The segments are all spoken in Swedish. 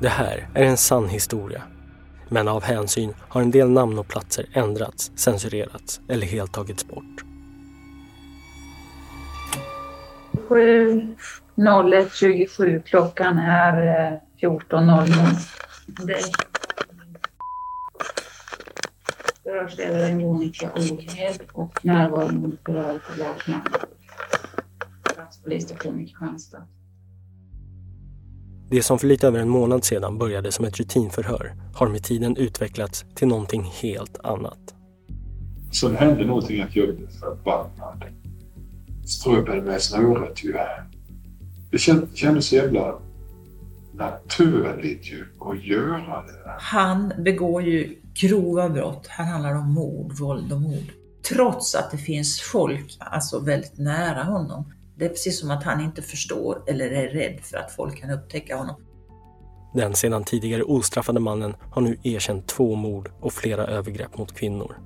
Det här är en sann historia. Men av hänsyn har en del namn och platser ändrats, censurerats eller helt tagits bort. 70127, klockan är eh, 14.00. Förhörsledare Monica Ohed och närvarande berörd på Lakman. Polisstationen i Kristianstad. Det som för lite över en månad sedan började som ett rutinförhör har med tiden utvecklats till någonting helt annat. Sen hände någonting att jag blev förbannad. Ströbade med snöret ju. Det känd- kändes så jävla naturligt ju att göra det. Han begår ju grova brott. Här handlar det om mord, våld och mord. Trots att det finns folk alltså väldigt nära honom. Det är precis som att han inte förstår eller är rädd för att folk kan upptäcka honom. Den sedan tidigare ostraffade mannen har nu erkänt två mord och flera övergrepp mot kvinnor.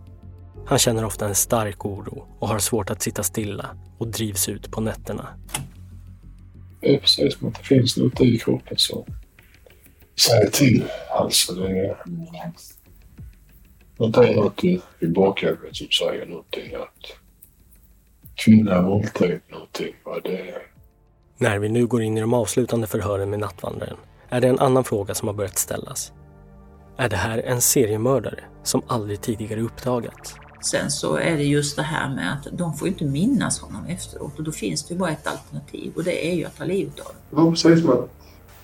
Han känner ofta en stark oro och har svårt att sitta stilla och drivs ut på nätterna. Det är precis som att det finns något i kroppen som säger till. Alltså det är något annat i, i bakhuvudet som säger någonting att kvinna våldtäkt någonting. Va? Det, När vi nu går in i de avslutande förhören med nattvandraren är det en annan fråga som har börjat ställas. Är det här en seriemördare som aldrig tidigare uppdagats? Sen så är det just det här med att de får inte minnas honom efteråt och då finns det ju bara ett alternativ och det är ju att ta livet av det var precis som att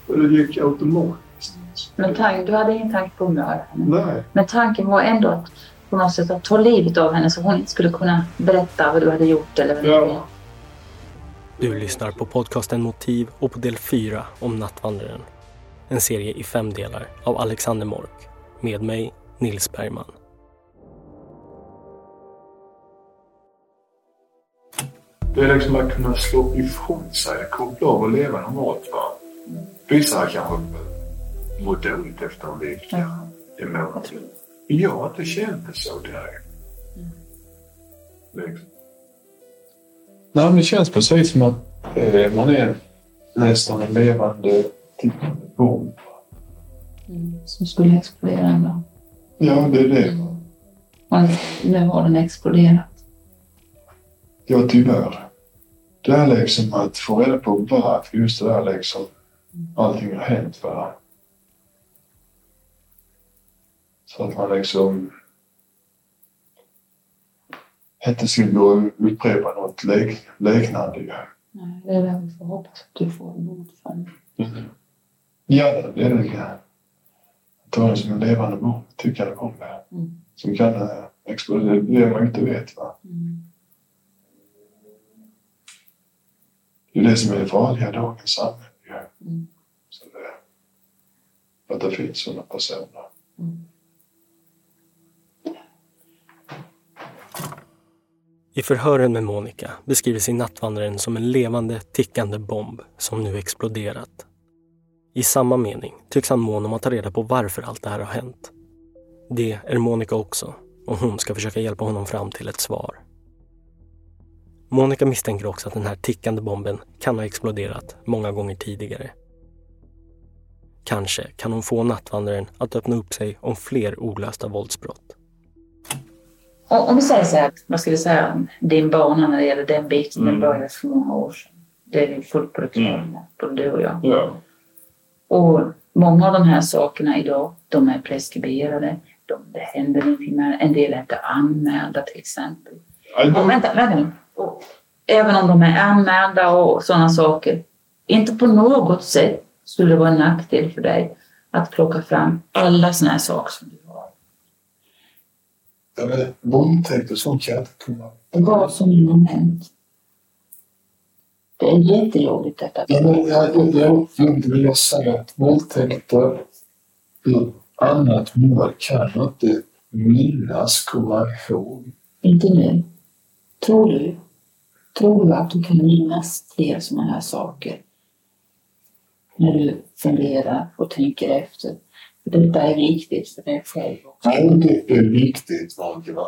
det gick automatiskt. Men tank, du hade ingen tanke på att mörda henne? Nej. Men tanken var ändå att på något sätt att ta livet av henne så hon inte skulle kunna berätta vad du hade gjort eller vad Ja. Du lyssnar på podcasten Motiv och på del 4 om Nattvandraren. En serie i fem delar av Alexander Mork. Med mig, Nils Bergman. Det är liksom att kunna slå ifrån sig, koppla av och leva normalt. Va? Vissa kanske mår dåligt efter en vecka. Ja. Det mår inte. Men jag har inte känt det så direkt. Liksom. Nej, men det känns precis som att eh, man är nästan en levande tickande bomb. Som skulle explodera en dag. Ja, det är det. Och nu har den exploderat. Ja, tyvärr. Det är liksom att få reda på varför just det där liksom allting har hänt. Va? Så att man liksom inte skulle gå och upprepa något lik, liknande. ju. Nej, det är det vi får hoppas att du får bot för. Ja, det är det. Att ta det som en levande bomb, tycker jag om det. Mm. Som kan eh, explodera, det man inte vet. Va? Mm. Det är det som är det farliga i dagens samhälle. Mm. Så det, att det finns sådana personer. Mm. I förhören med Monica beskriver sig nattvandraren som en levande, tickande bomb som nu exploderat. I samma mening tycks han mån om att ta reda på varför allt det här har hänt. Det är Monica också och hon ska försöka hjälpa honom fram till ett svar. Monica misstänker också att den här tickande bomben kan ha exploderat många gånger tidigare. Kanske kan hon få nattvandraren att öppna upp sig om fler olösta våldsbrott. Om vi säger så här, vad ska vi säga, din bana när det gäller den biten, den Mm. började för många år sedan. Det är vi fullt på det klara med, både du och jag. Ja. Och många av de här sakerna idag, de är preskriberade. De, det händer ingenting med En del är inte anmälda till exempel. Och vänta, vänta nu. Och även om de är anmälda och sådana saker, inte på något sätt skulle det vara en nackdel för dig att plocka fram alla sådana här saker som du men Våldtäkt och sånt kan jag inte kunna. Vad som än har hänt. Det är jättejobbigt detta. Ja, men jag, jag, jag, vill säga att våldtäkter och annat mål kan jag inte minnas, komma ihåg. Inte nu. Tror du? Tror du att du kan minnas fler sådana här saker? När du funderar och tänker efter. Detta är viktigt för dig själv också. Nej, det är viktigt,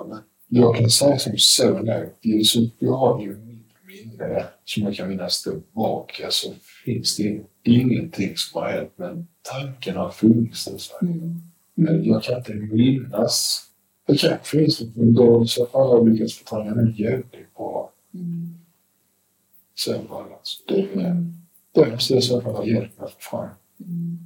men jag kan säga som så nu. Just, jag har ju mitt minne som jag kan minnas tillbaka så finns det ingenting som har hänt men tanken har funnits där. Mm. Men jag kan inte minnas. Det kanske finns en dag så fall har lyckats få träna den jävligt bra. Mm. Sen var det alltså. Det, mm. det måste i så fall ha hjälpt mig fram. Mm.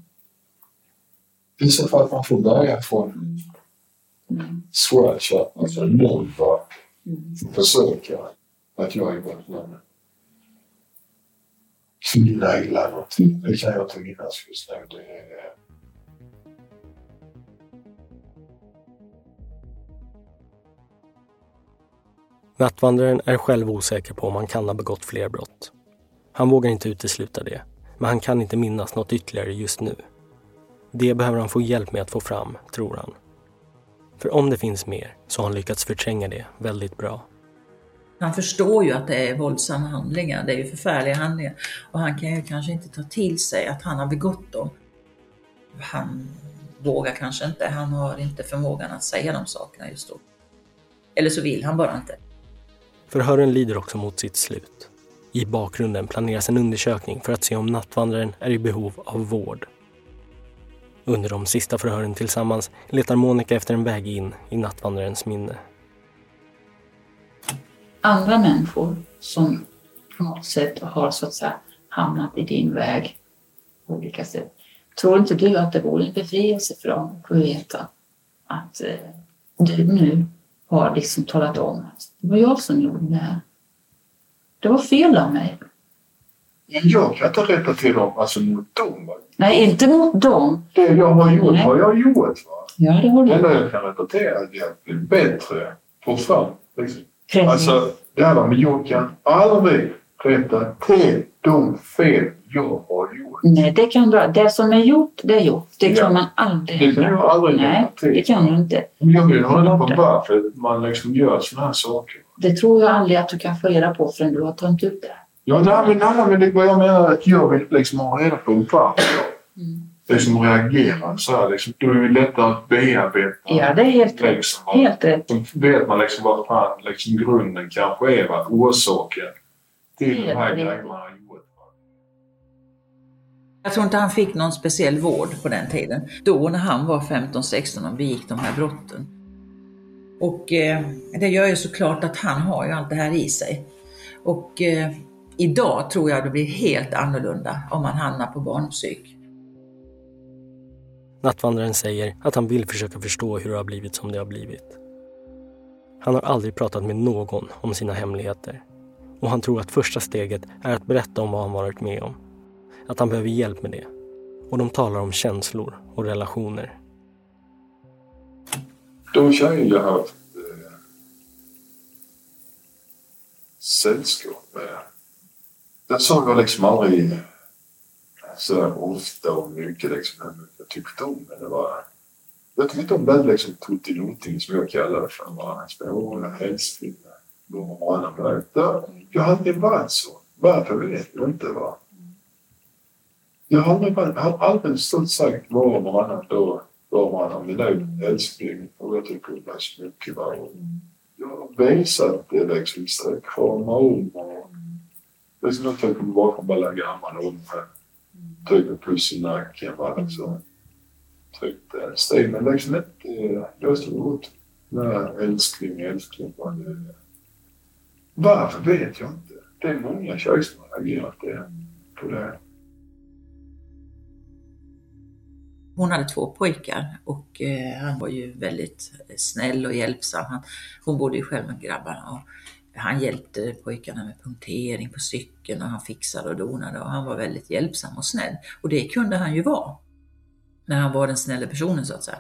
I så fall att man får börja från mm. mm. scratch, alltså noll bara. Mm. Försöka att jag är någon kvinna illa någonting. Det kan jag inte minnas just nu. Det är, Nattvandraren är själv osäker på om han kan ha begått fler brott. Han vågar inte utesluta det, men han kan inte minnas något ytterligare just nu. Det behöver han få hjälp med att få fram, tror han. För om det finns mer så har han lyckats förtränga det väldigt bra. Han förstår ju att det är våldsamma handlingar, det är ju förfärliga handlingar. Och han kan ju kanske inte ta till sig att han har begått dem. Han vågar kanske inte, han har inte förmågan att säga de sakerna just då. Eller så vill han bara inte. Förhören lider också mot sitt slut. I bakgrunden planeras en undersökning för att se om nattvandraren är i behov av vård. Under de sista förhören tillsammans letar Monica efter en väg in i nattvandrarens minne. Andra människor som på något sätt har så att säga hamnat i din väg på olika sätt. Tror inte du att det vore en befrielse för dem att få veta att eh, du nu har liksom talat om att det var jag som gjorde det här. Det var fel av mig. Jag kan inte rätta till dem, alltså mot dem. Nej, inte mot dem. Det jag har gjort har jag gjort. Va? Ja, det har du. Det enda jag kan rätta till är att jag blir bättre på fram. Liksom. Alltså, det här men jag kan aldrig rätta till de fel jag har gjort. Nej, det kan du Det som är gjort, det är gjort. Det ja. kan man aldrig Det kan jag aldrig Nej, till. det kan du inte. Jag vill ha reda på varför man liksom gör sådana här saker. Det tror jag aldrig att du kan få reda på förrän du har tömt ut det. Ja, nej, men, nej, men det, vad jag menar är att jag vill liksom ha reda på varför mm. liksom reagerar så här. Liksom, då är det lättare att bearbeta. Ja, det är helt rätt. Liksom, helt rätt. Då vet man liksom vad fan liksom, grunden kanske är, vad orsaken till helt de här grejerna har. Jag tror inte han fick någon speciell vård på den tiden. Då när han var 15-16 och begick de här brotten. Och eh, det gör ju såklart att han har ju allt det här i sig. Och eh, idag tror jag det blir helt annorlunda om man hamnar på barnpsyk. Nattvandraren säger att han vill försöka förstå hur det har blivit som det har blivit. Han har aldrig pratat med någon om sina hemligheter och han tror att första steget är att berätta om vad han varit med om. Att han behöver hjälp med det. Och de talar om känslor och relationer. De tjejer jag har haft eh, sällskap med den såg jag liksom aldrig så ofta och mycket liksom. Jag tyckte om den. det var, jag tyckte om den liksom tuttinuting som jag kallade det för. Bara spåra, och varannan dag. Jag har aldrig varit så. Varför vet jag inte. Va? Jag har aldrig, varit, har aldrig stått sagt var och varannan då var och varannan minut älskling och jag tycker om dig så mycket. Va? Jag har visat det liksom, Kramar om och det är som att jag kommer bakom bara gammal och trycker puss i nacken. Bara Liksom. Tryckte en. Men liksom inte löste ut. Nej, älskling, älskling. Varför vet jag inte. Det är många tjejer som har reagerat på det. Hon hade två pojkar och eh, han var ju väldigt snäll och hjälpsam. Han, hon bodde ju själv med grabbarna. Och han hjälpte pojkarna med punktering på cykeln och han fixade och donade och han var väldigt hjälpsam och snäll. Och det kunde han ju vara. När han var den snälla personen så att säga.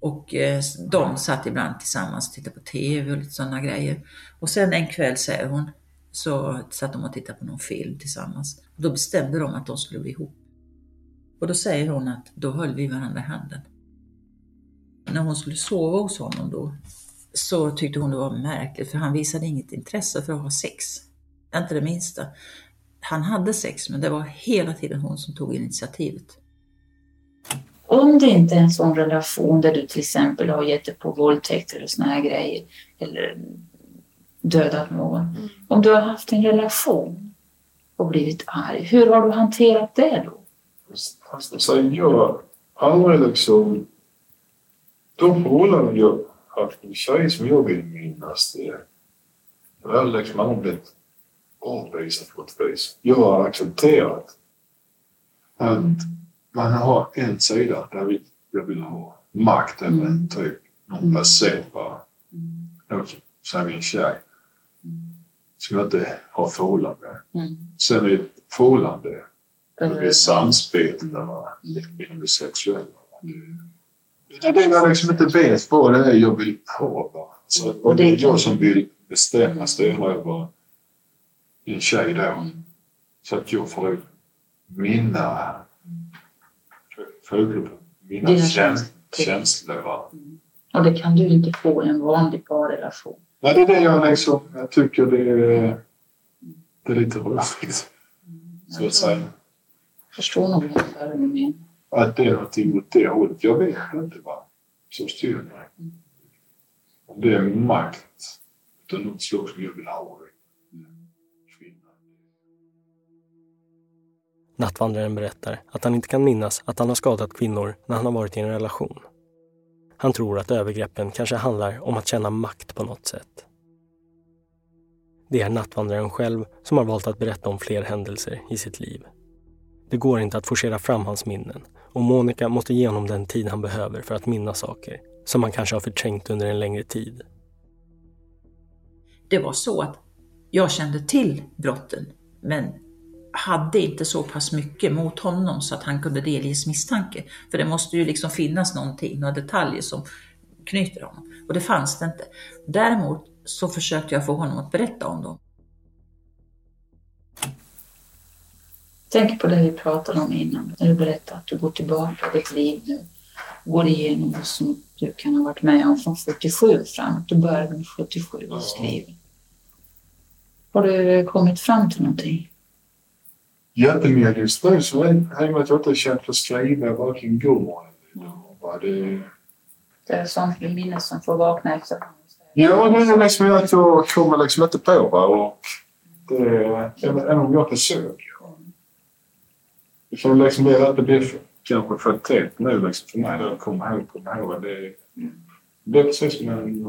Och eh, de satt ibland tillsammans och tittade på TV och lite sådana grejer. Och sen en kväll, säger hon, så satt de och tittade på någon film tillsammans. Och då bestämde de att de skulle bli ihop. Och då säger hon att då höll vi varandra i handen. När hon skulle sova hos honom då så tyckte hon det var märkligt för han visade inget intresse för att ha sex. Inte det minsta. Han hade sex men det var hela tiden hon som tog initiativet. Om det inte är en sån relation där du till exempel har gett dig på våldtäkter och såna här grejer eller dödat någon. Mm. Om du har haft en relation och blivit arg, hur har du hanterat det då? Alltså, jag har aldrig liksom... De förhållanden jag tjej som jag vill minnas det. Jag har liksom aldrig blivit avvisad på ett vis. Jag har accepterat att man har en sida där jag vill ha makt över en typ, någon person bara. Mm. Vi en tjej. Som jag inte har förhållande med. Mm. Sen är ett förhållande där vi är samspelta inom det sexuella. Det jag liksom inte vet vad det är jag vill ha. Bara. Så, och det är jag som vill bestämma, styra över en tjej då. Mm. Så att jag får mina, för, mina käns känslor. Mm. Och det kan du inte få i en vanlig parrelation. Nej, det är det jag liksom, jag tycker det är, det är lite roligt. Så att säga. Jag förstår nog ungefär hur du menar. Att det är någonting åt det hållet. Jag vet inte vad som styr mig. Om det är makt av något slag som jag vill ha. Nattvandraren berättar att han inte kan minnas att han har skadat kvinnor när han har varit i en relation. Han tror att övergreppen kanske handlar om att känna makt på något sätt. Det är nattvandraren själv som har valt att berätta om fler händelser i sitt liv. Det går inte att forcera fram hans minnen och Monica måste ge honom den tid han behöver för att minnas saker som han kanske har förträngt under en längre tid. Det var så att jag kände till brotten men hade inte så pass mycket mot honom så att han kunde delges misstanke. För det måste ju liksom finnas någonting, några detaljer som knyter honom. Och det fanns det inte. Däremot så försökte jag få honom att berätta om dem. Tänk på det vi pratade om innan, när du berättade att du går tillbaka i ditt liv nu. Går igenom vad som du kan ha varit med om från 47 framåt. Du började med 77 och skriver. Har du kommit fram till någonting? just nu så är det att jag inte känt för att skriva varken går eller idag. Det... det är sånt minne som får vakna efter Ja, det är liksom att jag kommer liksom inte på va? och det, även om jag försöker. Det får liksom bli att det blir kanske för tätt nu liksom för mig att komma ihåg, komma ihåg. Det, det är precis som en...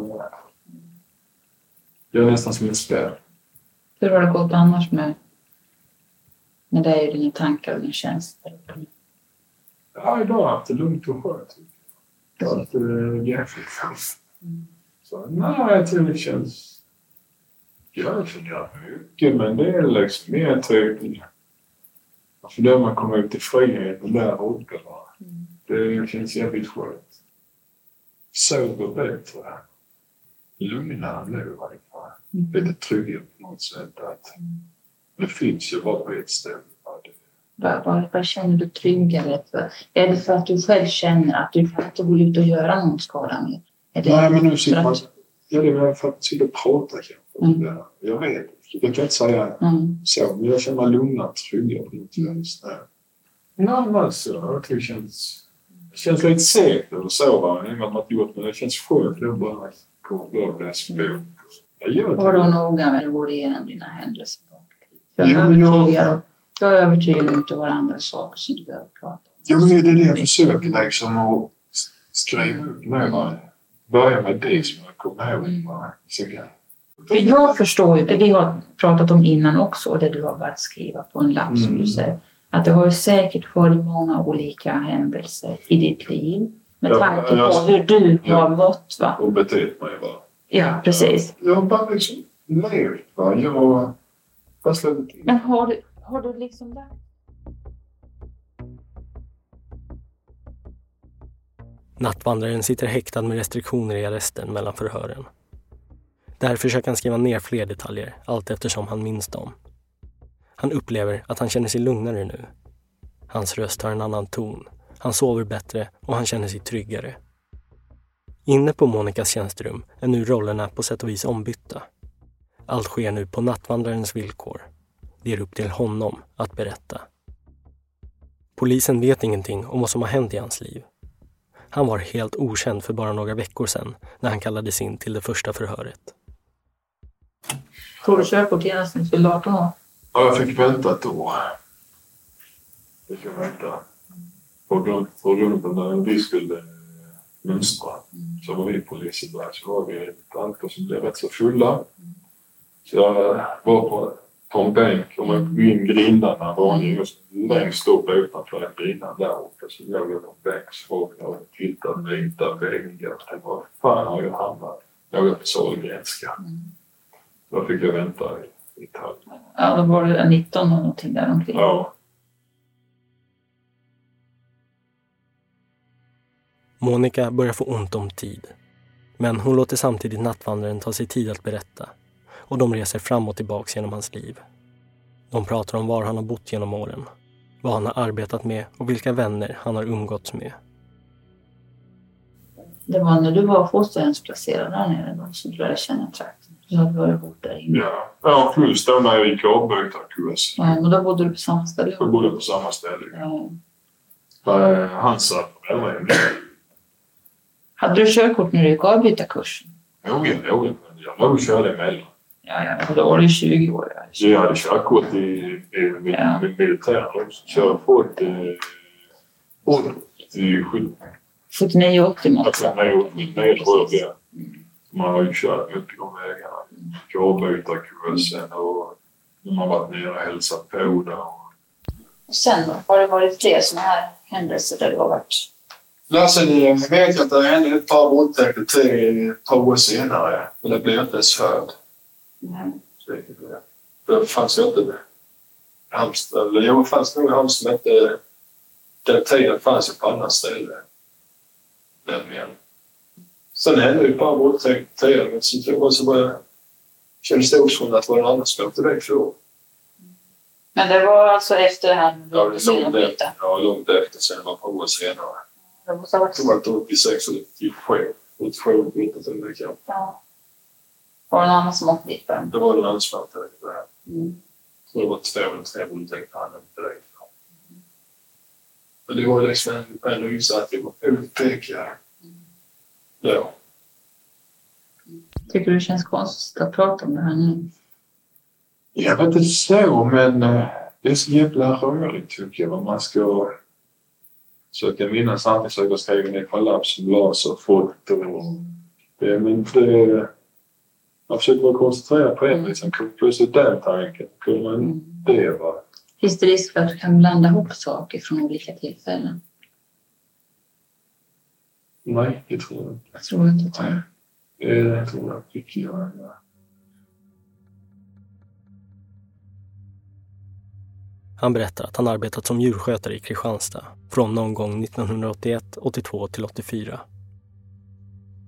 Det är nästan som en spärr. Hur har det gått annars med men det är ju dina tankar och din känsla. Ja, idag har jag haft det lugnt och skönt. Jag har haft det jäkligt mm. Så nej, jag tror det känns... Jag funderar mycket, men det är liksom mer typ... För då man kommer ut i friheten där uppe. Mm. Det känns jävligt skönt. Sover bättre. Lugnare nu i varje fall. Mm. Lite tryggare på något sätt. Att. Det finns ju bara på ett ställe. Vad, känner du tryggare för? Är det för att du själv känner att du kan inte gå ut och göra någon skada mer? Nej, men nu sitter man... Ja, det är för att sitta och prata kanske. Mm. Jag vet Jag kan inte säga mm. så, men jag känner mig lugnare och tryggare på något mm. vis. Nej, men alltså, jag det känns... Det känns lite segt eller så, va? Med att man inte gjort men det känns skönt. Det är bara att gå och läsa bok. Var då noga med att gå igenom dina händelser. Jag är övertygad, jag är övertygad om att det var andra saker som du behöver prata om. Jo, men det är det jag försöker liksom att skriva upp. Börja med det som jag kommer ihåg. Jag förstår ju, det vi har pratat om innan också, och det du har börjat skriva på en lapp mm. som du mm. säger, att det har ju säkert varit många olika händelser i ditt liv med tanke på hur du har mått. Va? Och betett mig. Va? Ja, precis. Jag har bara liksom levt. Va? Jag men har du, har du liksom lagt... Nattvandraren sitter häktad med restriktioner i arresten mellan förhören. Där försöker han skriva ner fler detaljer allt eftersom han minns dem. Han upplever att han känner sig lugnare nu. Hans röst har en annan ton. Han sover bättre och han känner sig tryggare. Inne på Monikas tjänsterum är nu rollerna på sätt och vis ombytta. Allt sker nu på nattvandrarens villkor. Det är upp till honom att berätta. Polisen vet ingenting om vad som har hänt i hans liv. Han var helt okänd för bara några veckor sedan när han kallades in till det första förhöret. Tog du körkort genast när du fyllde 18 år? Ja, jag fick vänta ett år. Fick jag vänta. På grund, på grund av när vi skulle mönstra så var vi på Liseberg så var vi ett antal som blev rätt så fulla. Så jag var på, på en bänk och man kom in grindarna var just längst upp utanför grindarna där uppe. Så låg jag på en bänk så jag och tittade vita väggar. Jag tänkte, var fan har jag hamnat? Jag var på Sahlgrenska. Då fick jag vänta i, ett halvt Ja, då var du 19 och någonting där omkring. Ja. Monica börjar få ont om tid. Men hon låter samtidigt nattvandraren ta sig tid att berätta. Och de reser fram och tillbaks genom hans liv. De pratar om var han har bott genom åren, vad han har arbetat med och vilka vänner han har umgåtts med. Det var när du var fosterhemsplacerad där nere då som du lärde känna trakten. Du hade börjat bo där inne. Ja, ja då när jag gick avbytarkurs. Ja, men då bodde du på samma ställe? Jag bodde på samma ställe. Ja. Där Han satt på Mellrem. Hade du körkort när du gick avbytarkursen? Jo, jag låg Jag låg och körde emellan. Ja, ja. Då var du 20 år. Ja. Så jag hade körkort i, i, i, Ja. i militären också. Jag fått eh, 87 79 80 måste Alltså, nej, nej, tror jag det. Man har ju kört mycket de vägarna. Avbytarkursen och man har varit nere och hälsat på där. Och sen då? Har det varit fler sådana här händelser där du har varit? Lasse, jag vet att det hände ett par våldtäkter till ett par år senare. Men det blev inte ens förd. Mm. Det. Fanns ju inte Halmstad. Eller jo, det fanns nog i Halmstad, men inte... Den tiden fanns ju på andra ställen. Nämligen. Sen hände ju ett par våldtäkter till. Men så tror jag kändes det som att det var någon annan som åkte för Men det var alltså efter det här Ja, det är långt efter. Ja, långt efter sen. Det var ett par år senare. Det måste ha varit Jag tror att det var 86 eller 87. 87, 87, det. Ja. Var det någon annan som åkte dit? Det var den ansvariga till det här. Mm. Så det var två eller tre våldtäkter han inte direkt. Men det var liksom en, en utsatt vi var utpekade. Ja. Tycker du det känns konstigt att prata om det här nu? Jag vet inte så, men eh, det är så jävla rörigt tycker jag. Vad man ska försöka minnas samtidigt försöka skriva ner kollapsglas och foto. det, men det, man försöker vara koncentrerad på en liksom. Plötsligt den tanken. Kunde man Mm. det va? Finns det risk för att du kan blanda ihop saker från olika tillfällen? Nej, det tror jag inte. Jag tror inte det. Det tror jag jag. Han berättar att han arbetat som djurskötare i Kristianstad från någon gång 1981, 82 till 84.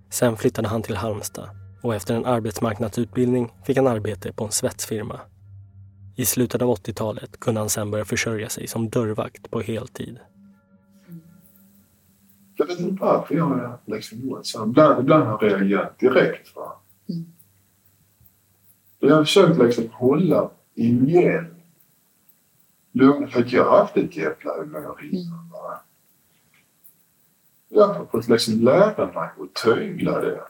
Sen flyttade han till Halmstad och efter en arbetsmarknadsutbildning fick han arbete på en svetsfirma. I slutet av 80-talet kunde han sen börja försörja sig som dörrvakt på heltid. Jag vet inte varför jag har liksom så. Ibland, ibland har jag reagerat direkt. Va? Mm. Jag har försökt liksom hålla igen lugn. För att jag har haft ett jävla humör innan. Va? Jag har fått liksom lära mig att tygla det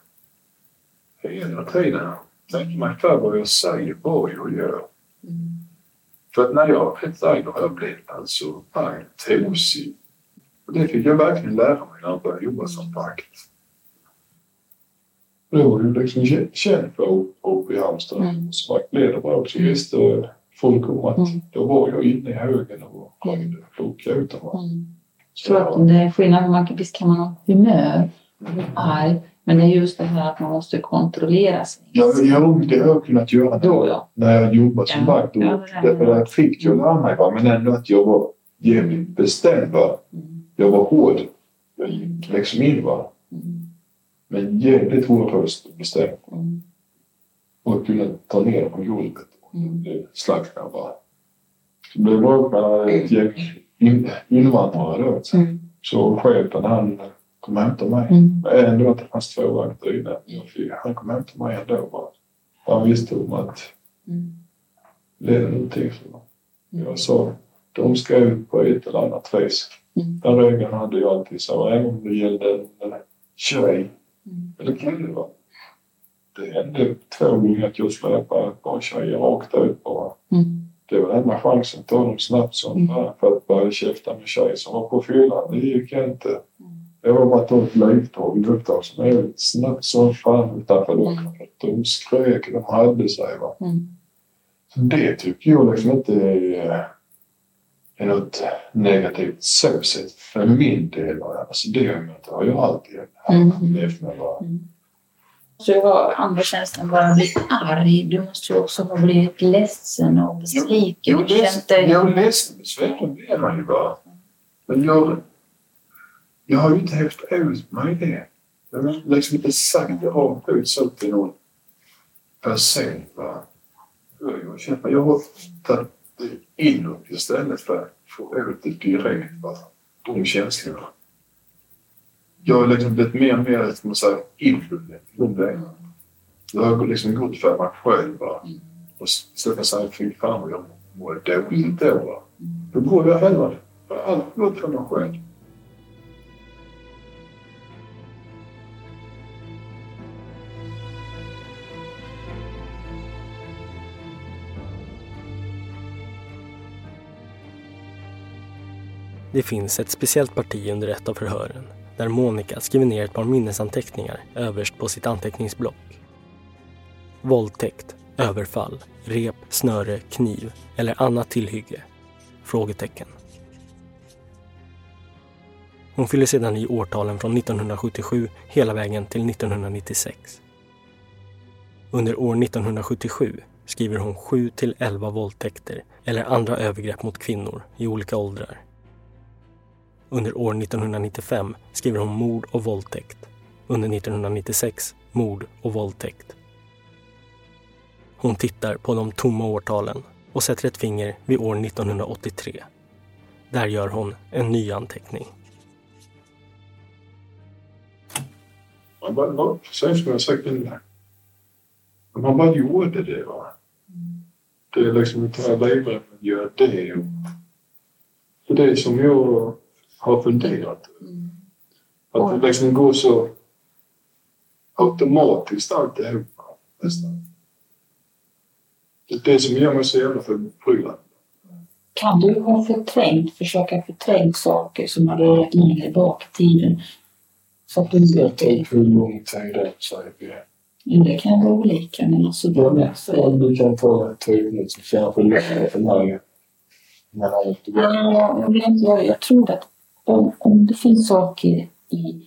hela tiden. Tänker mig för vad jag säger, vad jag gör. Mm. För att när jag har blivit äldre har jag blivit alltså pang tosig. Och det fick jag verkligen lära mig när jag började jobba som vakt. Det var ju liksom kä- känt för uppe i Halmstad. Mm. Som vaktledare också visste folk om att Mm. då var jag inne i högen och sjöng plockade ut dem. Mm. Så tror att det är skillnad. Man, kan- visst kan man ha humör och bli arg, men det är just det här att man måste kontrollera sig. Ja, jo, det har jag kunnat göra Då, då, ja. när jag jobbade som Ja. vakt. Och Ja, det är därför att fick jag lära mig, men ändå att jag var jävligt bestämd. Va? Mm. Jag var hård. Jag gick liksom in. Va? Mm. Men jävligt hårdröst och bestämd. Mm. Och kunna ta ner på golvet. Mm. Slaktade bara. Så blev jag vaknade ett gäng in- invandrare då. Mm. Så chefen han kom och hämtade mig. Mm. Ändå att det fanns två vakter inne. Han kom och hämtade mig ändå bara. Han visste om att Mm. det är någonting som jag sa. De ska ut på ett eller annat vis. Mm. Den regeln hade jag alltid. Så även om det gällde en eh, tjej Mm. eller kille. Va? det hände två gånger att jag släpade ett par tjejer rakt ut bara. Mm. Det var enda chansen att ta dem snabbt som Mm. för att börja käfta med tjejer som var på fyllan. Det gick inte. Det var bara att ta ett livtag i uppdrag som är snabbt som fan utanför dem. De skrek, de hade sig. Va? Mm. Så det tycker jag liksom inte är, är något negativt så sett för min del. Alltså det har jag alltid Mm. levt med. Va? Så jag har andra känslan bara bli arg. Du måste ju också ha blivit ledsen och besviken. Jag dig... jag är ledsen, besviken blir man ju bara. Men jag, jag har ju inte hävt ut mig det. Jag har liksom inte sagt det rakt ut så till någon person. Va? Jag, känner, jag har tagit inåt istället för att få ut det direkt. Va? De känslorna. Jag har liksom blivit mer och mer, ska man säga, inbunden de. Jag har liksom gått för mig själv. Va? Och sluta säga fy fan vad jag mår dåligt då. Då går jag hellre. Jag går alltid gått för mig själv. Det finns ett speciellt parti under ett av förhören där Monica skriver ner ett par minnesanteckningar överst på sitt anteckningsblock. Våldtäkt, överfall, rep, snöre, kniv eller annat tillhygge? Frågetecken. Hon fyller sedan i årtalen från 1977 hela vägen till 1996. Under år 1977 skriver hon 7 till 11 våldtäkter eller andra övergrepp mot kvinnor i olika åldrar. Under år 1995 skriver hon mord och våldtäkt. Under 1996 mord och våldtäkt. Hon tittar på de tomma årtalen och sätter ett finger vid år 1983. Där gör hon en ny anteckning. Man bara, bara, precis som jag sagt innan. Man bara gjorde det. Va? Det är liksom inte ta livrem och det. Och det är som jag har funderat. Att det liksom går så automatiskt alltihopa. Nästan. Det är det som gör mig så jävla förbryllad. Kan du ha förträngt, försöka förtränga saker som har legat längre bak i tiden? Så att du inte det. Hur lång tid det säger vi. Men Det kan vara olika. Men alltså, det så. du kan ta det tydligt så kanske lättare för mig. Men jag Ja, jag, jag, jag tror att om, om det finns saker i,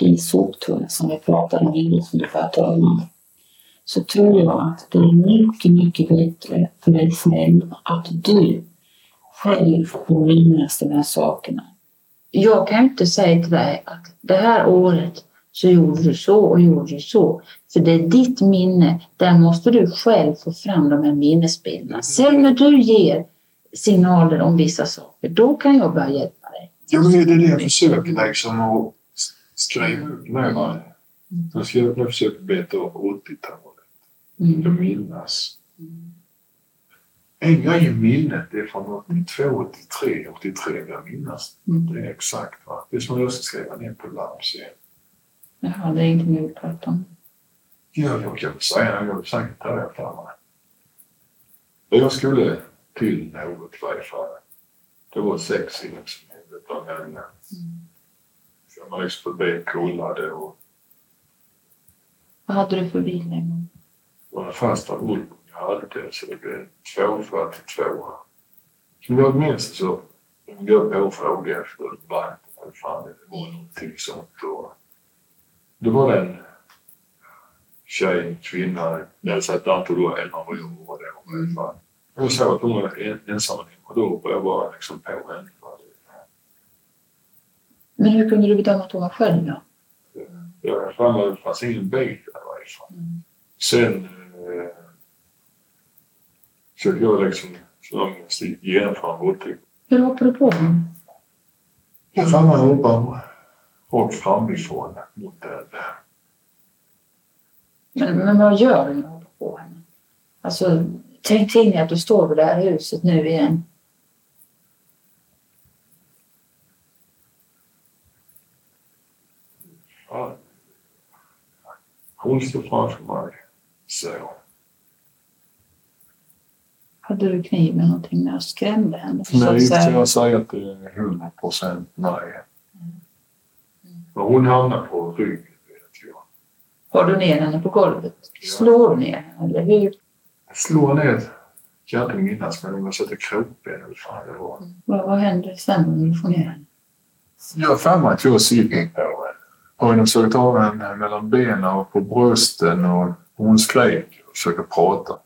i soptunnan som vi pratade om innan för att höra så tror jag att det är mycket, mycket bättre för dig själv att du själv får minnas de här sakerna. Jag kan inte säga till dig att det här året så gjorde du så och gjorde du så. För det är ditt minne. Där måste du själv få fram de här minnesbilderna. Sen när du ger signaler om vissa saker, då kan jag börja hjälpa dig. Jo, men det är det jag försöker liksom att skriva upp nu. va. Jag försöka beta av 80-talet. Mm. Jag minnas. En grej i minnet är från 82, 83, 83 jag minnas. Mm. Det är exakt. Va? Det är som jag ska skriva ner på lapp sen. Jaha, det är ingenting vi pratar om. Ja, jag kan säga jag har säkert ta det för mig. Jag skulle till något i varje fall. Det var sex i liksom. Utan en, Så jag var liksom förbi och kollade och Vad hade du för bil en gång? det var den första Volvon jag hade så det blev 242. Som jag minns så gick jag på och frågade efter banken vad fan det var någonting sånt. Och det var en tjej, kvinna, jag sa att antal år äldre än vad jag var då. Jag såg att hon var en- ensam och då började jag bara liksom på henne. Men hur kunde du bedöma att hon var själv då? Jag att det fanns ingen bil där i varje fall. Sen eh, försökte jag liksom som genomföra en våldtäkt. Hur hoppade du på honom? Jag fann mig hoppa rakt framifrån mot den. Men, men vad gör du när du hoppar på henne? Alltså, tänk till dig att du står vid det här huset nu igen. Ja. Hon stod framför mig. Så. Hade du kniv med någonting när jag skrämde henne? Nej, inte jag säger att det är 100 procent nej. Mm. Men hon hamnade på ryggen, vet jag. Har du ner henne på golvet? Slår du ner henne, eller hur? Jag inte minnas, men om jag sätter krokben eller fan det var. Vad, vad händer sen när du får ner henne? Jag har för mig att jag sitter på henne. Har hon försökt ha henne mellan benen och på brösten och hon skrek och försöker prata.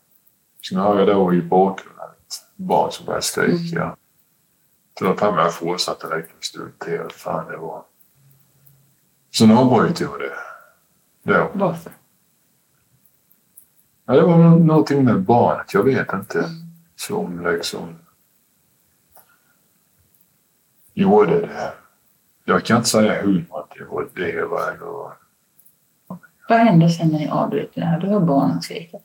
Sen hör jag då i bakgrunden ett barn som börjar skrika. Mm. Så då tar jag fortsatte en stund till. Fan det var... Sen avbröt jag det. Då. Varför? Ja, det var någonting med barnet. Jag vet inte. Som liksom gjorde det. Jag kan inte säga hundra att det var det eller... Vad händer sen när ni avbryter det här? Du hör barnen skrika.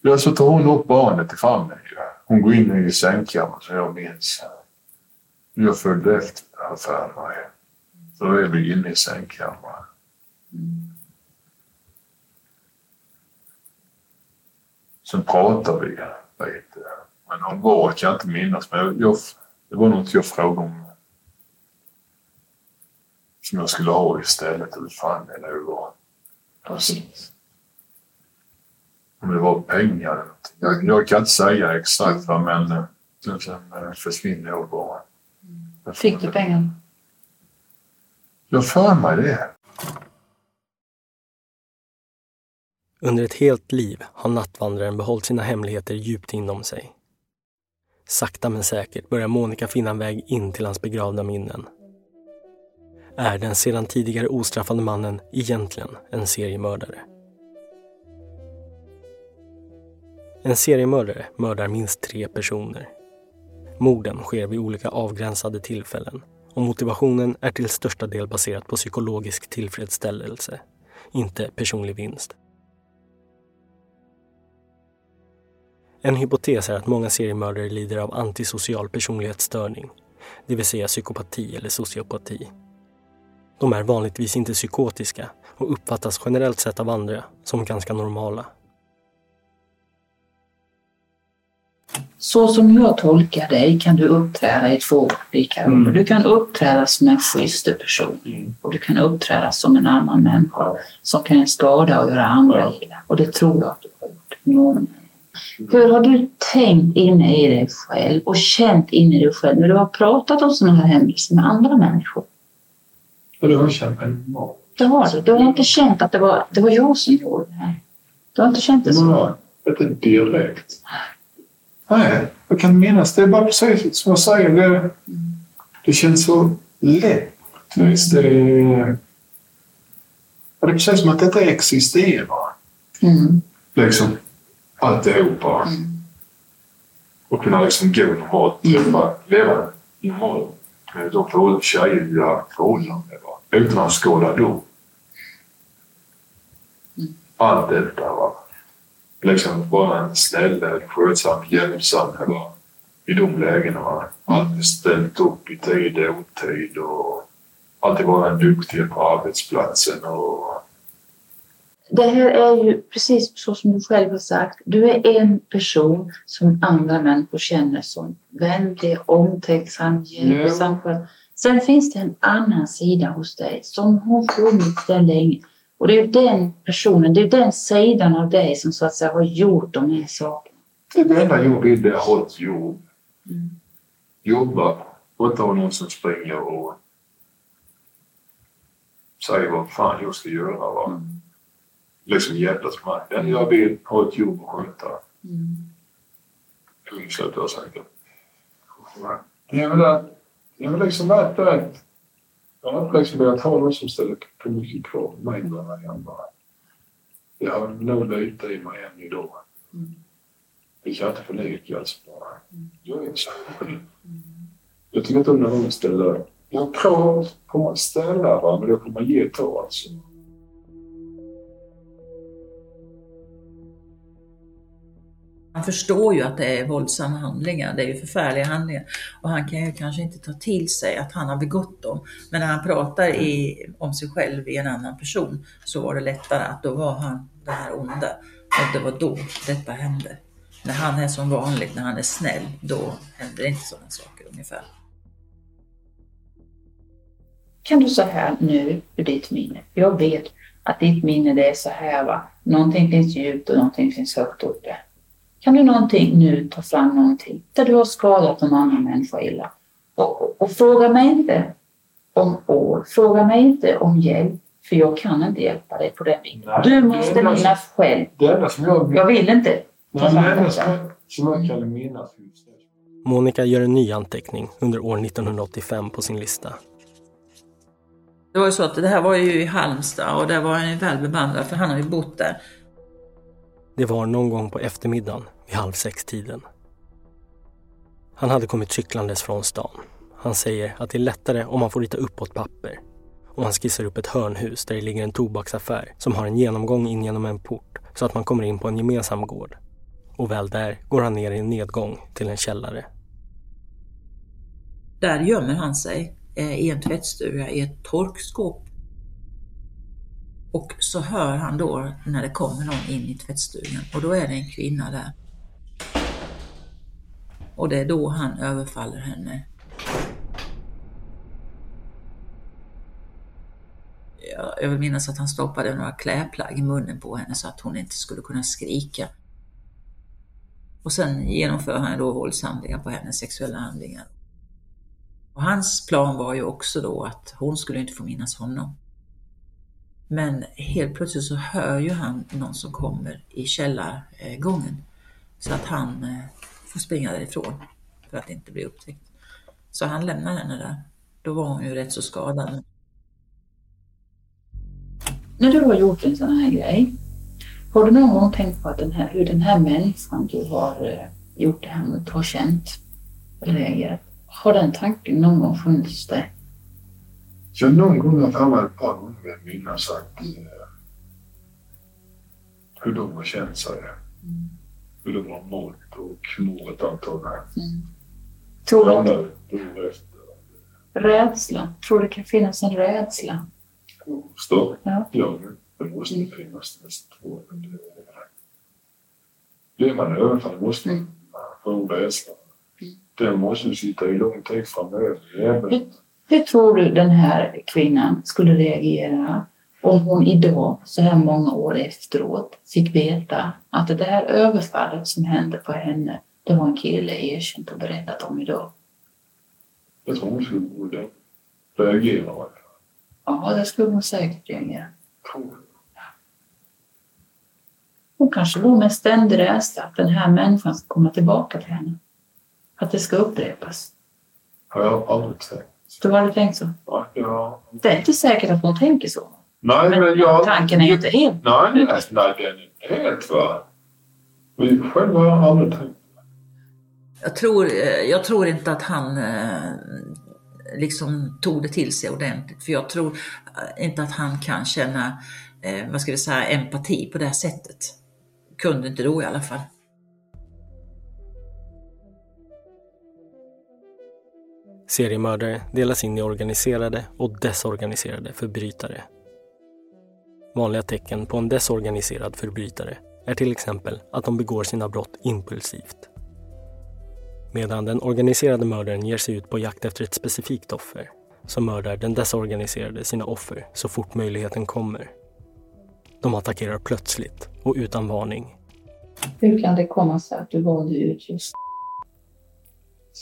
Ja, så tar hon upp barnet i famnen. Hon går in i sängkammaren som jag minns. Jag följde efter henne för mig. Så då är vi inne i sängkammaren. Mm. Sen pratade vi lite. Men om vad kan jag inte minnas. Men jag, det var något jag frågade om. Som jag skulle ha istället. Eller fan det nu var. Precis. Om det var pengar eller något. Jag, jag kan inte säga exakt vad men sen, sen eh, försvinner jag bara. Fick du pengarna? Jag för mig det. Under ett helt liv har nattvandraren behållit sina hemligheter djupt inom sig. Sakta men säkert börjar Monica finna en väg in till hans begravda minnen. Är den sedan tidigare ostraffade mannen egentligen en seriemördare? En seriemördare mördar minst tre personer. Morden sker vid olika avgränsade tillfällen och motivationen är till största del baserat på psykologisk tillfredsställelse, inte personlig vinst. En hypotes är att många seriemördare lider av antisocial personlighetsstörning, det vill säga psykopati eller sociopati. De är vanligtvis inte psykotiska och uppfattas generellt sett av andra som ganska normala. Så som jag tolkar dig kan du uppträda i två olika mm. Du kan uppträda som en schysst person mm. och du kan uppträda som en annan människa som kan skada och göra andra illa. Och det tror jag att du har gjort. Hur har du tänkt inne i dig själv och känt inne i dig själv när du har pratat om sådana här händelser med andra människor? Och du har känt normal. Det har du. Du har inte känt att det var, det var jag som gjorde det här. Du har inte känt det så? Inte direkt. Nej, jag kan minnas. Det är bara precis som jag säger. Det, det känns så lätt. Visst, det, är, det känns som att detta existerar. Mm. Liksom alltihopa. Mm. Och kunna liksom gå normalt, träffa, leva normalt med de tjejiga förhållanden. Utan att skåda dem. Mm. Allt detta. Va? Liksom bara en snäll, skötsam, hjälpsam. Va? I de lägena. Va? Alltid ställt upp i tid och otid och alltid vara duktig på arbetsplatsen och det här är ju precis så som du själv har sagt. Du är en person som andra människor känner som vänlig, omtänksam, hjälpsam. Yeah. Sen finns det en annan sida hos dig som har funnits där länge. Och det är den personen, det är den sidan av dig som så att säga har gjort de här sakerna. Det enda jag vill är att ha ett jobb. Mm. Jobba och inte ha någon som springer och säger vad fan jag ska göra. Va? Mm liksom hjälpas med. Den jag vill ha ett jobb att sköta. Mm. Punkt slut, jag sagt. Det är väl att, det är väl liksom att jag har liksom velat ha någon som ställer för mycket krav på mig än vad andra. Det har nog lite i mig än idag. Mm. Det kan inte förnekas bara. Mm. Jag är så. Mm. Jag tycker inte om när någon ställer... Jag har krav på mig att ställa, men det får man ge ta alltså. Han förstår ju att det är våldsamma handlingar, det är ju förfärliga handlingar. Och han kan ju kanske inte ta till sig att han har begått dem. Men när han pratar i, om sig själv i en annan person så var det lättare att då var han det här onda. Och det var då detta hände. När han är som vanligt, när han är snäll, då händer inte sådana saker ungefär. Kan du så här nu ur ditt minne, jag vet att ditt minne det är så här va, någonting finns djupt och någonting finns högt uppe. Kan du någonting nu ta fram någonting där du har skadat någon annan människa illa? Och, och, och fråga mig inte om år, fråga mig inte om hjälp, för jag kan inte hjälpa dig på den biten. Du måste minnas själv. Det enda som jag... Jag vill inte. Nej, det enda som jag, som jag kan minnas. Monica gör en ny anteckning under år 1985 på sin lista. Det var ju så att det här var ju i Halmstad och där var han ju väl bevandrad för han har ju bott där. Det var någon gång på eftermiddagen vid halv sex-tiden. Han hade kommit cyklandes från stan. Han säger att det är lättare om man får rita uppåt papper. Och han skissar upp ett hörnhus där det ligger en tobaksaffär som har en genomgång in genom en port så att man kommer in på en gemensam gård. Och väl där går han ner i en nedgång till en källare. Där gömmer han sig eh, i en tvättstuga i ett torkskåp. Och så hör han då när det kommer någon in i tvättstugan och då är det en kvinna där. Och det är då han överfaller henne. Jag vill minnas att han stoppade några klädplagg i munnen på henne så att hon inte skulle kunna skrika. Och sen genomför han då våldshandlingar på henne, sexuella handlingar. Och hans plan var ju också då att hon skulle inte få minnas honom. Men helt plötsligt så hör ju han någon som kommer i källargången. Så att han eh, får springa därifrån för att inte bli upptäckt. Så han lämnar henne där. Då var hon ju rätt så skadad. När du har gjort en sån här grej, har du någon gång tänkt på att den här, hur den här människan du har eh, gjort det här mot har känt eller reagerat? Har den tanken någon gång funnits där? Så någon gång har jag ett par gånger jag minnas att eh, hur de har känt sig. Hur de har mått och mått antagligen. Tror du rädsla? Tror det kan finnas en rädsla? Stopp. Ja. Ja, det måste finnas två. Men det- Blir man överfallen måste man få rädsla. Den måste sitta i lång tid framöver. Även Hur, tror du den här kvinnan skulle reagera om hon idag, så här många år efteråt, fick veta att det här överfallet som hände på henne, det var en kille erkänt och berättat om idag? jag tror hon skulle reagera. Ja, det skulle hon säkert reagera. Hon kanske går med en ständig rädsla att den här människan ska komma tillbaka till henne. Att det ska upprepas. Har jag aldrig tänkt. Du har aldrig tänkt så? Ja, ja. Det är inte säkert att hon tänker så. Nej, Men men jag... tanken är ju inte helt... Nej, nej, nej, den är helt va. Men själv har jag aldrig tänkt. Jag tror, eh, jag tror inte att han eh, liksom tog det till sig ordentligt. För jag tror eh, inte att han kan känna, vad ska vi säga, empati på det här sättet. Kunde inte då i alla fall. Seriemördare delas in i organiserade och desorganiserade förbrytare. Vanliga tecken på en desorganiserad förbrytare är till exempel att de begår sina brott impulsivt. Medan den organiserade mördaren ger sig ut på jakt efter ett specifikt offer så mördar den desorganiserade sina offer så fort möjligheten kommer. De attackerar plötsligt och utan varning. Hur kan det komma sig att du valde ut just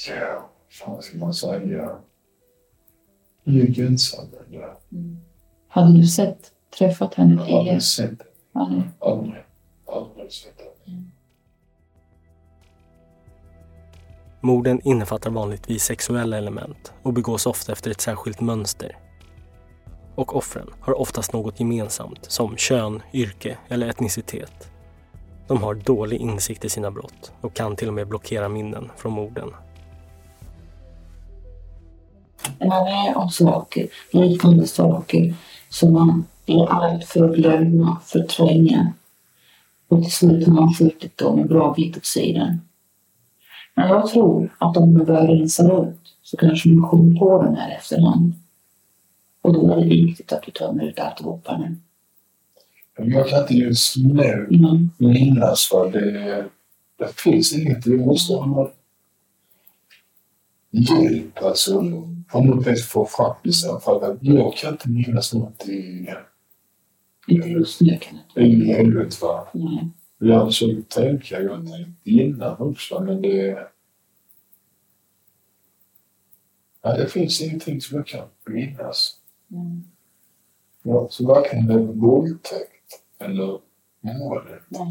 Ja, vad ska man säga? Gynnsammare. där. Hade du sett, träffat henne Jag aldrig sett det. Aldrig. Aldrig. Aldrig sett det. Morden innefattar vanligtvis sexuella element och begås ofta efter ett särskilt mönster. Och offren har oftast något gemensamt som kön, yrke eller etnicitet. De har dålig insikt i sina brott och kan till och med blockera minnen från morden. Är om saker, liknande saker, som man blir arg för att glömma, förtränga. Och till slut har man skjutit dem en bra bit åt sidan. Men jag tror att om man börjar rensa ut så kanske man kommer på den här efterhand. Och då är det viktigt att du tömmer ut alltihopa nu. Jag kan inte just nu mm. minnas vad det Det finns inget. Vi måste ha hjälp. Alltså, något vis få fram det. För jag kan inte minnas någonting. Just kan jag inte. I huvudet va. Nej. Ja, så tänker jag. Jag tänkte innan också men det... Ja, det finns ingenting som jag kan minnas. Mm. Ja, så varken en våldtäkt eller mord,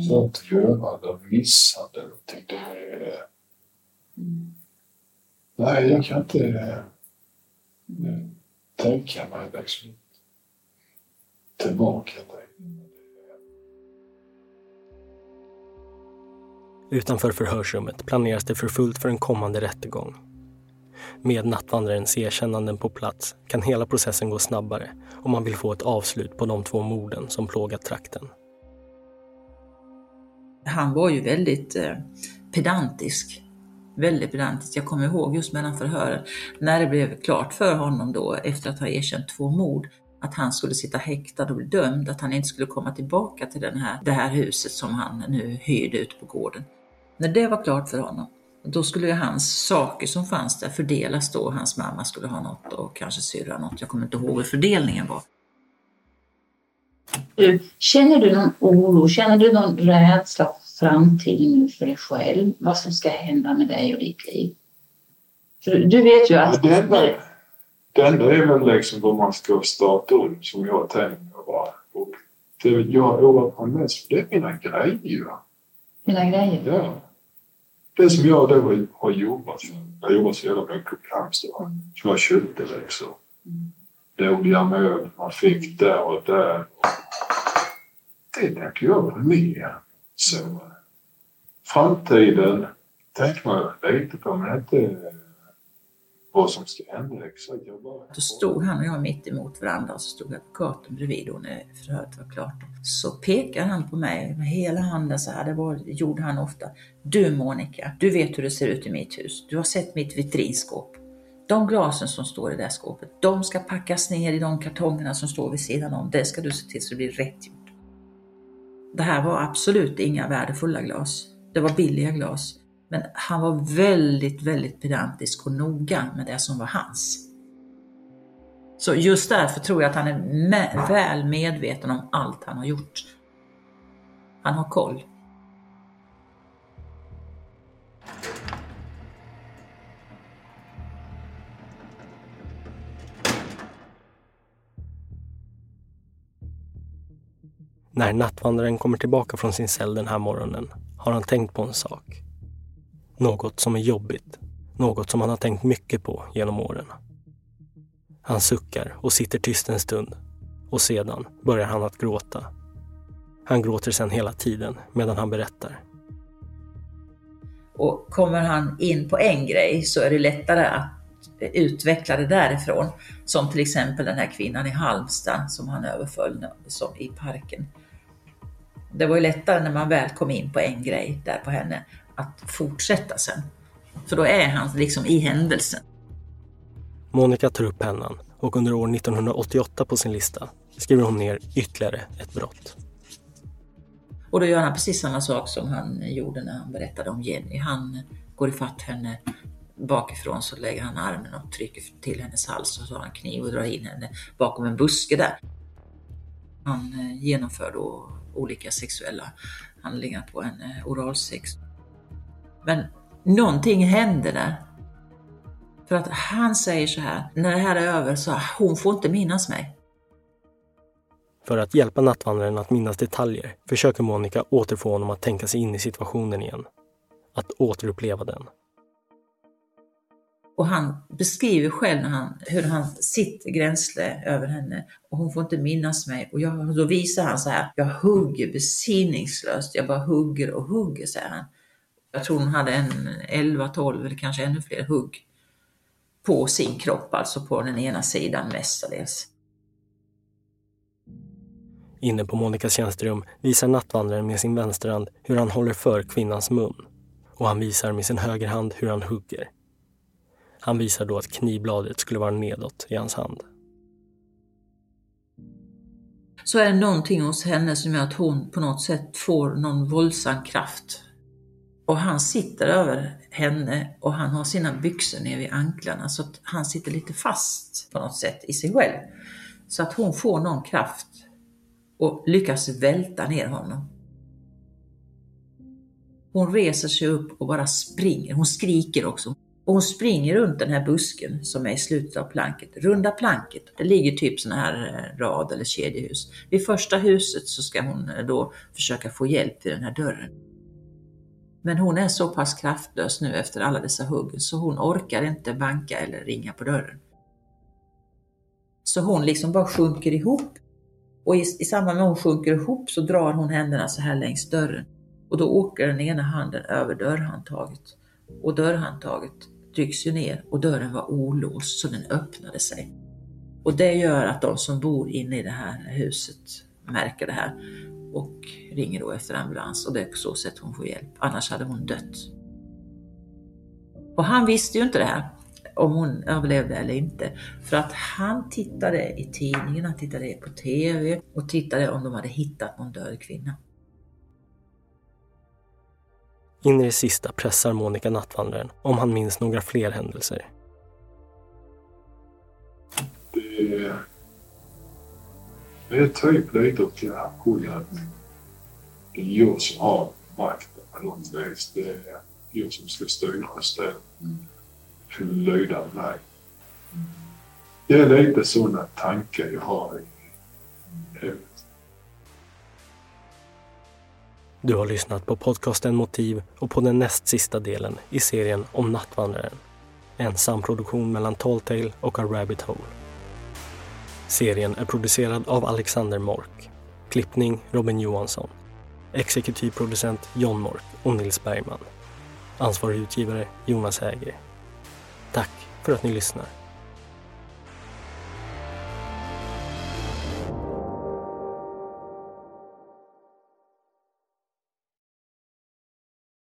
sånt göra eller misshandel. Det är... Mm. Nej, jag kan inte äh, tänka mig liksom tillbaka till Utanför förhörsrummet planeras det för fullt för en kommande rättegång. Med nattvandrarens erkännanden på plats kan hela processen gå snabbare om man vill få ett avslut på de två morden som plågat trakten. Han var ju väldigt eh, pedantisk. Väldigt pedantiskt. Jag kommer ihåg just mellan förhören när det blev klart för honom då efter att ha erkänt två mord att han skulle sitta häktad och bli dömd, att han inte skulle komma tillbaka till den här, det här huset som han nu hyrde ut på gården. När det var klart för honom, då skulle ju hans saker som fanns där fördelas då. Hans mamma skulle ha något och kanske syrra något. Jag kommer inte ihåg hur fördelningen var. Känner du någon oro? Känner du någon rädsla för framtiden för dig själv? Vad som ska hända med dig och ditt liv? För du vet ju att... Det enda, det enda är väl liksom vad man ska starta om som jag tänker bara. Och det jag oroar mig mest för det är mina grejer. Dina grejer? Ja. Det som jag då har jobbat för. Jag har jobbat så jävla mycket på Halmstad. Som jag köpte liksom. Mm. Dåliga mål man fick där och där. Det tänker jag mer. Så framtiden tänker man lite på men inte vad som ska hända exakt. Jag bara... Då stod han och jag mitt emot varandra och så stod advokaten bredvid och när förhöret var klart. Så pekade han på mig med hela handen så här, det var, gjorde han ofta. Du Monica, du vet hur det ser ut i mitt hus. Du har sett mitt vitrinskåp. De glasen som står i det skåpet, de ska packas ner i de kartongerna som står vid sidan om. Det ska du se till så det blir rätt gjort. Det här var absolut inga värdefulla glas. Det var billiga glas. Men han var väldigt, väldigt pedantisk och noga med det som var hans. Så just därför tror jag att han är med, väl medveten om allt han har gjort. Han har koll. När nattvandraren kommer tillbaka från sin cell den här morgonen har han tänkt på en sak. Något som är jobbigt. Något som han har tänkt mycket på genom åren. Han suckar och sitter tyst en stund och sedan börjar han att gråta. Han gråter sedan hela tiden medan han berättar. Och kommer han in på en grej så är det lättare att utveckla det därifrån. Som till exempel den här kvinnan i Halmstad som han överföll som i parken. Det var ju lättare när man väl kom in på en grej där på henne att fortsätta sen. För då är han liksom i händelsen. Monica tar upp pennan och under år 1988 på sin lista skriver hon ner ytterligare ett brott. Och då gör han precis samma sak som han gjorde när han berättade om Jenny. Han går ifatt henne bakifrån så lägger han armen och trycker till hennes hals och så har han kniv och drar in henne bakom en buske där. Han eh, genomför då olika sexuella handlingar på henne, eh, oralsex. Men någonting händer där. För att han säger så här, när det här är över så hon får inte minnas mig. För att hjälpa nattvandraren att minnas detaljer försöker Monica återfå honom att tänka sig in i situationen igen. Att återuppleva den. Och han beskriver själv när han, hur han sitter gränsle över henne och hon får inte minnas mig. Och jag, då visar han så här, jag hugger besinningslöst, jag bara hugger och hugger, säger han. Jag tror hon hade en 11, 12 eller kanske ännu fler hugg på sin kropp, alltså på den ena sidan mestadels. Inne på Monikas tjänsterum visar nattvandraren med sin vänsterhand hur han håller för kvinnans mun och han visar med sin högerhand hur han hugger. Han visar då att knivbladet skulle vara nedåt i hans hand. Så är det någonting hos henne som gör att hon på något sätt får någon våldsam kraft. Och han sitter över henne och han har sina byxor ner vid anklarna så att han sitter lite fast på något sätt i sig själv. Så att hon får någon kraft och lyckas välta ner honom. Hon reser sig upp och bara springer. Hon skriker också. Och hon springer runt den här busken som är i slutet av planket, runda planket. Det ligger typ sådana här eh, rad eller kedjehus. Vid första huset så ska hon eh, då försöka få hjälp till den här dörren. Men hon är så pass kraftlös nu efter alla dessa hugg så hon orkar inte banka eller ringa på dörren. Så hon liksom bara sjunker ihop. Och i, i samband med att hon sjunker ihop så drar hon händerna så här längs dörren. Och då åker den ena handen över dörrhandtaget. Och dörrhandtaget trycks ju ner och dörren var olåst så den öppnade sig. Och det gör att de som bor inne i det här huset märker det här och ringer då efter ambulans och det är på så sätt hon får hjälp. Annars hade hon dött. Och han visste ju inte det här, om hon överlevde eller inte. För att han tittade i tidningen, han tittade på TV och tittade om de hade hittat någon död kvinna. In i det sista pressar Monica nattvandraren om han minns några fler händelser. Det är, det är typ lite åt kanske att det är jag som har makten på något vis. Det är jag som ska styra stället. För lyda mig. Det är lite sådana tankar jag har i huvudet. Du har lyssnat på podcasten Motiv och på den näst sista delen i serien om Nattvandraren. En samproduktion mellan Talltale och A Rabbit Hole. Serien är producerad av Alexander Mork. Klippning Robin Johansson. Exekutiv producent John Mork och Nils Bergman. Ansvarig utgivare Jonas Häger. Tack för att ni lyssnar.